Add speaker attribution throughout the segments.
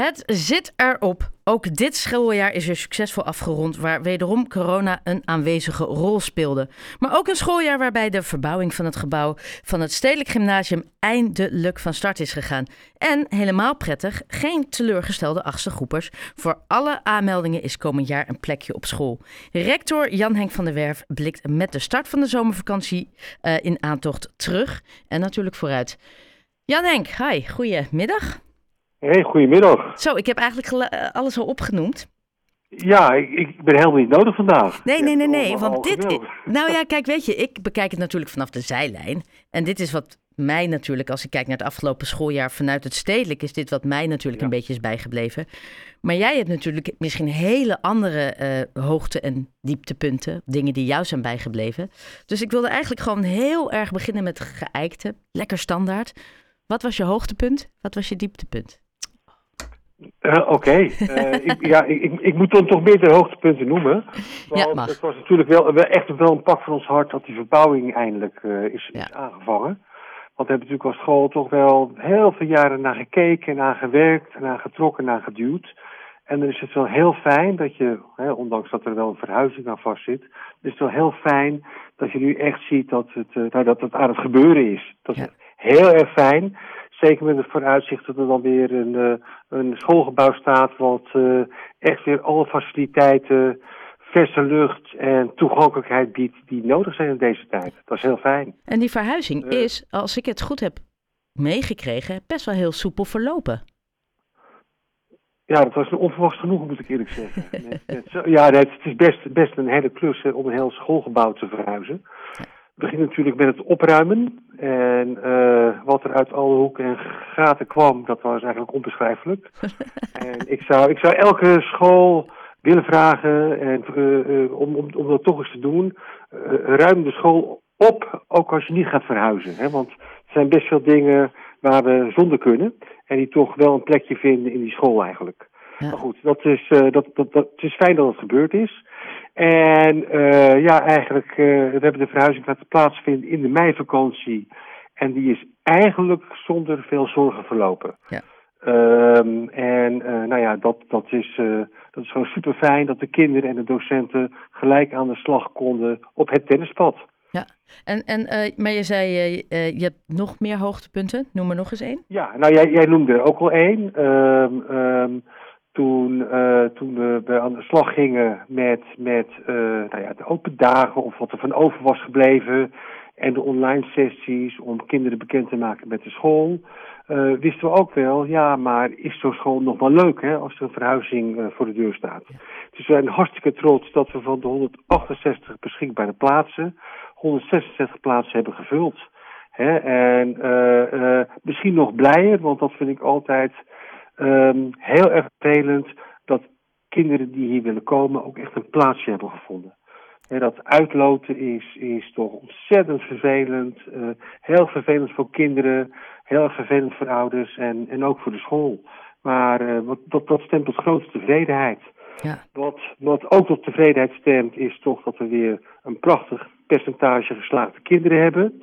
Speaker 1: Het zit erop. Ook dit schooljaar is er succesvol afgerond, waar wederom corona een aanwezige rol speelde. Maar ook een schooljaar waarbij de verbouwing van het gebouw van het Stedelijk Gymnasium eindelijk van start is gegaan. En helemaal prettig, geen teleurgestelde achtste groepers. Voor alle aanmeldingen is komend jaar een plekje op school. Rector Jan-Henk van der Werf blikt met de start van de zomervakantie uh, in aantocht terug en natuurlijk vooruit. Jan-Henk, hi, goedemiddag.
Speaker 2: Hey, goedemiddag.
Speaker 1: Zo, ik heb eigenlijk uh, alles al opgenoemd.
Speaker 2: Ja, ik, ik, ben helemaal niet nodig vandaag.
Speaker 1: Nee, nee, nee, nee. Want dit. Is, nou ja, kijk, weet je, ik bekijk het natuurlijk vanaf de zijlijn. En dit is wat mij natuurlijk, als ik kijk naar het afgelopen schooljaar vanuit het stedelijk, is dit wat mij natuurlijk een beetje is bijgebleven. Maar jij hebt natuurlijk misschien hele andere uh, hoogte- en dieptepunten, dingen die jou zijn bijgebleven. Dus ik wilde eigenlijk gewoon heel erg beginnen met geëikte, lekker standaard. Wat was je hoogtepunt? Wat was je dieptepunt?
Speaker 2: Uh, Oké, okay. uh, ik, ja, ik, ik, moet dan toch meer de hoogtepunten noemen. Want
Speaker 1: ja, mag.
Speaker 2: het was natuurlijk wel, echt wel een pak van ons hart dat die verbouwing eindelijk uh, is, ja. is, aangevangen. Want we hebben natuurlijk als school toch wel heel veel jaren naar gekeken, naar gewerkt, naar getrokken, naar geduwd. En dan is het wel heel fijn dat je, hè, ondanks dat er wel een verhuizing aan vast zit, is het wel heel fijn dat je nu echt ziet dat het, nou, dat het aan het gebeuren is. Dat ja. Heel erg fijn. Zeker met het vooruitzicht dat er dan weer een, uh, een schoolgebouw staat wat uh, echt weer alle faciliteiten, verse lucht en toegankelijkheid biedt die nodig zijn in deze tijd. Dat is heel fijn.
Speaker 1: En die verhuizing uh, is, als ik het goed heb meegekregen, best wel heel soepel verlopen.
Speaker 2: Ja, dat was een onverwacht genoeg, moet ik eerlijk zeggen. net, net zo, ja, het is best, best een hele klus om een heel schoolgebouw te verhuizen. Beginnen natuurlijk met het opruimen. En uh, wat er uit alle hoeken en gaten kwam, dat was eigenlijk onbeschrijfelijk. en ik zou, ik zou elke school willen vragen en, uh, uh, om, om, om dat toch eens te doen. ruim de school op, ook als je niet gaat verhuizen. Hè? Want er zijn best veel dingen waar we zonder kunnen. En die toch wel een plekje vinden in die school eigenlijk. Ja. Maar goed, dat is, dat, dat, dat, het is fijn dat het gebeurd is. En uh, ja, eigenlijk, uh, we hebben de verhuizing laten plaatsvinden in de meivakantie. En die is eigenlijk zonder veel zorgen verlopen.
Speaker 1: Ja.
Speaker 2: Um, en uh, nou ja, dat, dat, is, dat is gewoon super fijn dat de kinderen en de docenten gelijk aan de slag konden op het tennispad.
Speaker 1: Ja, en, en, maar je zei, je hebt nog meer hoogtepunten. Noem er nog eens één.
Speaker 2: Ja, nou jij, jij noemde er ook al één. Um, um, toen, uh, toen we aan de slag gingen met, met uh, nou ja, de open dagen of wat er van over was gebleven en de online sessies om kinderen bekend te maken met de school, uh, wisten we ook wel, ja, maar is zo'n school nog wel leuk hè, als er een verhuizing voor de deur staat. Ja. Dus we zijn hartstikke trots dat we van de 168 beschikbare plaatsen 166 plaatsen hebben gevuld. Hè, en misschien nog blijer, want dat vind ik altijd Um, heel erg vervelend dat kinderen die hier willen komen ook echt een plaatsje hebben gevonden. He, dat uitloten is, is toch ontzettend vervelend. Uh, heel vervelend voor kinderen, heel erg vervelend voor ouders en, en ook voor de school. Maar uh, wat, dat, dat stemt tot grote tevredenheid.
Speaker 1: Ja.
Speaker 2: Wat, wat ook tot tevredenheid stemt is toch dat we weer een prachtig percentage geslaagde kinderen hebben.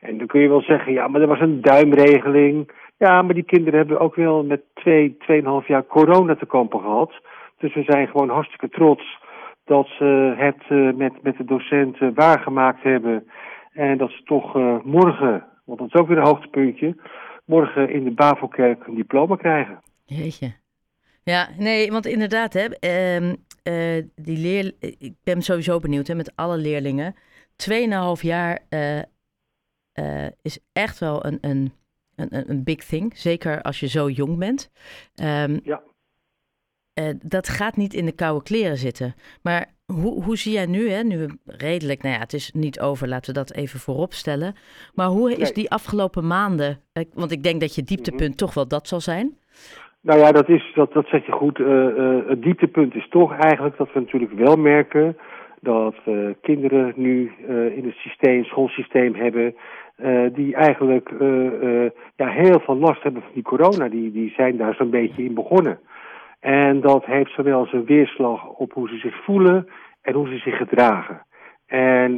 Speaker 2: En dan kun je wel zeggen, ja, maar er was een duimregeling. Ja, maar die kinderen hebben ook wel met twee, tweeënhalf jaar corona te kampen gehad. Dus we zijn gewoon hartstikke trots dat ze het uh, met, met de docenten waargemaakt hebben. En dat ze toch uh, morgen, want dat is ook weer een hoogtepuntje, morgen in de Bavelkerk een diploma krijgen.
Speaker 1: Jeetje. Ja, nee, want inderdaad, hè, uh, die leer, ik ben sowieso benieuwd hè, met alle leerlingen. Tweeënhalf jaar is echt wel een, een een, een big thing. Zeker als je zo jong bent. Um,
Speaker 2: ja.
Speaker 1: Uh, dat gaat niet in de koude kleren zitten. Maar hoe, hoe zie jij nu, hè, nu redelijk, nou ja, het is niet over, laten we dat even voorop stellen. Maar hoe is die afgelopen maanden, eh, want ik denk dat je dieptepunt
Speaker 2: Mhm.
Speaker 1: toch wel dat zal zijn.
Speaker 2: Nou ja, dat, is, dat, dat zeg je goed. Eh, eh, het dieptepunt is toch eigenlijk dat we natuurlijk wel merken dat eh, kinderen nu eh, in het systeem, schoolsysteem hebben, eh, die eigenlijk eh, eh, ja, heel veel last hebben van die corona. Die, die zijn daar zo'n beetje in begonnen. En dat heeft zowel zijn weerslag op hoe ze zich voelen en hoe ze zich gedragen. En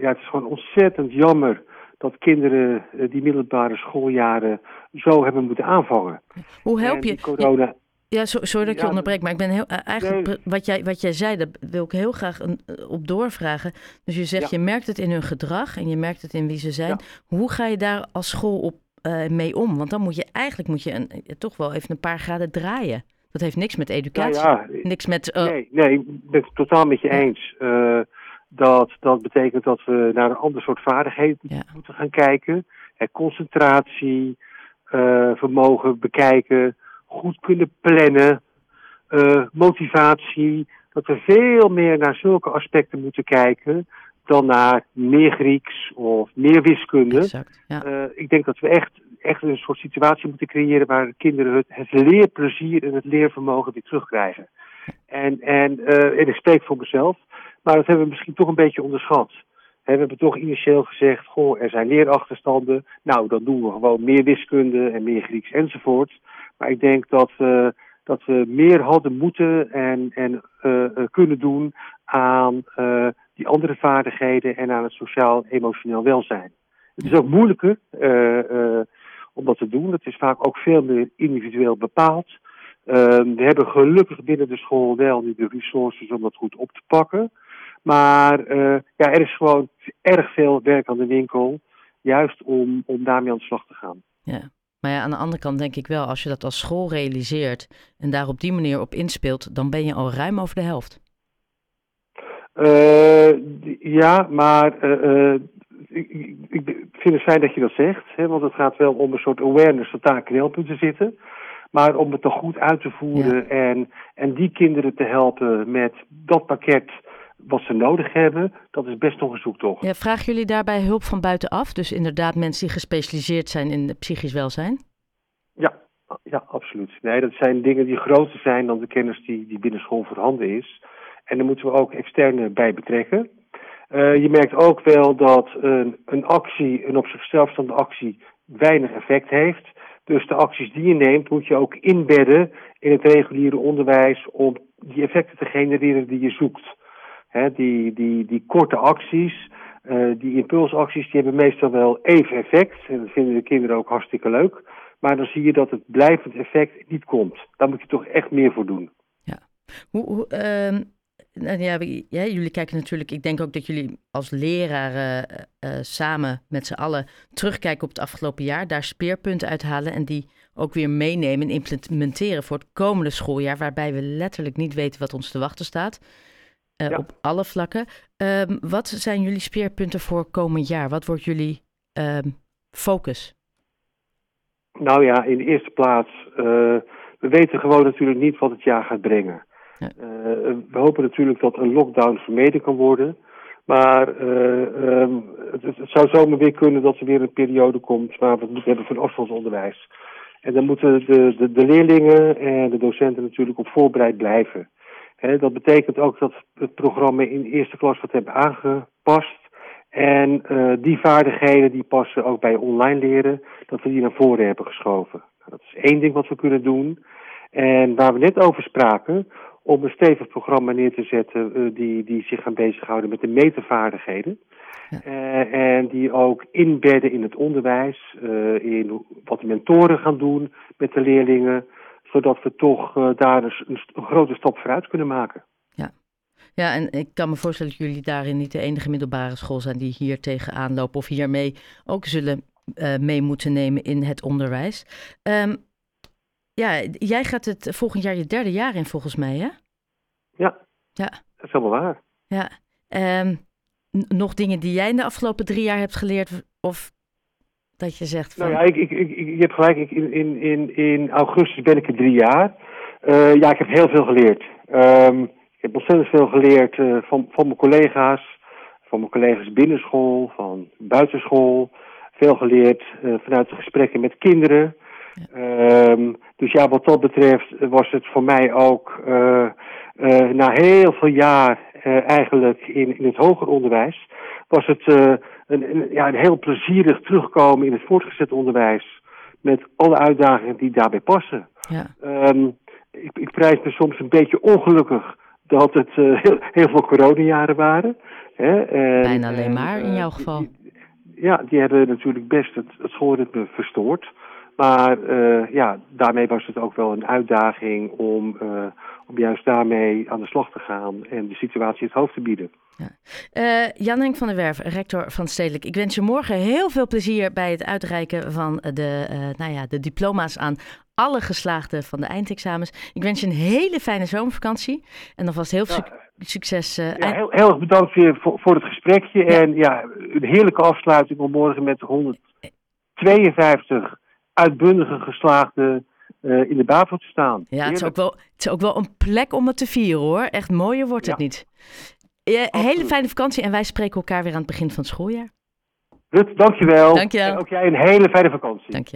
Speaker 2: ja, het is gewoon ontzettend jammer dat kinderen die middelbare schooljaren zo hebben moeten aanvangen.
Speaker 1: Hoe help
Speaker 2: En
Speaker 1: je?
Speaker 2: die corona,
Speaker 1: Ja, sorry dat ik je onderbreek, maar ik ben heel, eigenlijk wat, jij, wat jij zei, daar wil ik heel graag een, op doorvragen. Dus je zegt, je merkt het in hun gedrag en je merkt het in wie ze zijn. Hoe ga je daar als school op mee om? Want dan moet je eigenlijk moet je een, toch wel even een paar graden draaien. Dat heeft niks met educatie, nou ja, niks met...
Speaker 2: Nee, nee, ik ben het totaal met je eens. dat, dat betekent dat we naar een ander soort vaardigheden moeten gaan kijken. concentratie, vermogen bekijken goed kunnen plannen, uh, motivatie. Dat we veel meer naar zulke aspecten moeten kijken dan naar meer Grieks of meer wiskunde.
Speaker 1: Exact, ja.
Speaker 2: uh, ik denk dat we echt, echt een soort situatie moeten creëren waar kinderen het, het leerplezier en het leervermogen weer terugkrijgen. En, en, uh, en ik spreek voor mezelf, maar dat hebben we misschien toch een beetje onderschat. We hebben toch initieel gezegd, goh, er zijn leerachterstanden. Nou, dan doen we gewoon meer wiskunde en meer Grieks enzovoort. Maar ik denk dat we, dat we meer hadden moeten en, en uh, kunnen doen aan die andere vaardigheden en aan het sociaal-emotioneel welzijn. Het is ook moeilijker om dat te doen. Het is vaak ook veel meer individueel bepaald. Ehm, we hebben gelukkig binnen de school wel nu de resources om dat goed op te pakken. Maar ja, er is gewoon erg veel werk aan de winkel, juist om, om daarmee aan de slag te gaan.
Speaker 1: Ja. Maar ja, aan de andere kant denk ik wel, als je dat als school realiseert en daar op die manier op inspeelt, dan ben je al ruim over de helft.
Speaker 2: Uh, ja, maar uh, ik, ik, vind het fijn dat je dat zegt, hè, want het gaat wel om een soort awareness dat daar knelpunten zitten. Maar om het toch goed uit te voeren en, en die kinderen te helpen met dat pakket wat ze nodig hebben, dat is best nog een zoektocht.
Speaker 1: Ja, vragen jullie daarbij hulp van buitenaf? Dus inderdaad mensen die gespecialiseerd zijn in psychisch welzijn?
Speaker 2: Ja, ja, absoluut. Nee, dat zijn dingen die groter zijn dan de kennis die, die binnen school voorhanden is. En daar moeten we ook externe bij betrekken. Uh, je merkt ook wel dat een, een actie, een op zichzelf staande actie, weinig effect heeft. Dus de acties die je neemt, moet je ook inbedden in het reguliere onderwijs om die effecten te genereren die je zoekt die, die, die korte acties, uh, die impulsacties, die hebben meestal wel even effect. En dat vinden de kinderen ook hartstikke leuk. Maar dan zie je dat het blijvend effect niet komt. Daar moet je toch echt meer voor doen.
Speaker 1: Ja. Hoe, hoe uh, nou ja, jullie kijken natuurlijk, ik denk ook dat jullie als leraren uh, samen met z'n allen terugkijken op het afgelopen jaar, daar speerpunten uithalen en die ook weer meenemen en implementeren voor het komende schooljaar, waarbij we letterlijk niet weten wat ons te wachten staat. Uh, op alle vlakken. Um, wat zijn jullie speerpunten voor komend jaar? Wat wordt jullie um, focus?
Speaker 2: Nou ja, in de eerste plaats, uh, we weten gewoon natuurlijk niet wat het jaar gaat brengen. Ja. Uh, we hopen natuurlijk dat een lockdown vermeden kan worden. Maar um, het, het, zou zomaar weer kunnen dat er weer een periode komt waar we het moeten hebben van afstandsonderwijs. En dan moeten de, de, de leerlingen en de docenten natuurlijk op voorbereid blijven dat betekent ook dat het programma in eerste klas wat hebben aangepast. En uh, die vaardigheden die passen ook bij online leren, dat we die naar voren hebben geschoven. Nou, dat is één ding wat we kunnen doen. En waar we net over spraken, om een stevig programma neer te zetten uh, die, die zich gaan bezighouden met de metervaardigheden. Ja. Uh, en die ook inbedden in het onderwijs, in wat de mentoren gaan doen met de leerlingen zodat we toch uh, daar dus een, een, grote stap vooruit kunnen maken.
Speaker 1: Ja. ja, en ik kan me voorstellen dat jullie daarin niet de enige middelbare school zijn die hier tegenaan lopen of hiermee ook zullen uh, mee moeten nemen in het onderwijs. Um, ja, jij gaat het volgend jaar je derde jaar in volgens mij, hè?
Speaker 2: Ja,
Speaker 1: ja.
Speaker 2: dat is helemaal waar.
Speaker 1: Ja, um, nog dingen die jij in de afgelopen drie jaar hebt geleerd of dat je zegt van...
Speaker 2: Nou ja, ik, ik, ik, je hebt gelijk. Ik, in, in, in, in augustus ben ik er drie jaar. Uh, ja, ik heb heel veel geleerd. Um, ik heb ontzettend veel geleerd uh, van, van mijn collega's. Van mijn collega's binnenschool, van buitenschool. Veel geleerd uh, vanuit de gesprekken met kinderen. Ja. Um, dus ja, wat dat betreft was het voor mij ook na heel veel jaar eigenlijk in, in het hoger onderwijs... was het een, ja, een heel plezierig terugkomen in het voortgezet onderwijs. Met alle uitdagingen die daarbij passen.
Speaker 1: Ja.
Speaker 2: Um, ik, ik prijs me soms een beetje ongelukkig dat het heel, heel, veel coronajaren waren.
Speaker 1: Hè, en, Bijna alleen maar in jouw geval.
Speaker 2: Die, ja, die hebben natuurlijk best het, het schoolritme verstoord. Maar ja, daarmee was het ook wel een uitdaging om, om juist daarmee aan de slag te gaan en de situatie het hoofd te bieden.
Speaker 1: Ja. Uh, Jan Henk van der Werf, rector van Stedelijk. Ik wens je morgen heel veel plezier bij het uitreiken van de, nou ja, de diploma's aan alle geslaagden van de eindexamens. Ik wens je een hele fijne zomervakantie en alvast heel veel succes.
Speaker 2: Ja, heel, heel erg bedankt weer voor, voor het gesprekje. En ja, een heerlijke afsluiting om morgen met 152 uitbundige geslaagden in de BAVO te staan.
Speaker 1: Ja, het is, ook wel, het is ook wel een plek om het te vieren hoor. Echt mooier wordt het niet. Ja, hele fijne vakantie en wij spreken elkaar weer aan het begin van het schooljaar.
Speaker 2: Rut, dankjewel.
Speaker 1: Dankjewel.
Speaker 2: En ook jij een hele fijne vakantie.
Speaker 1: Dank je.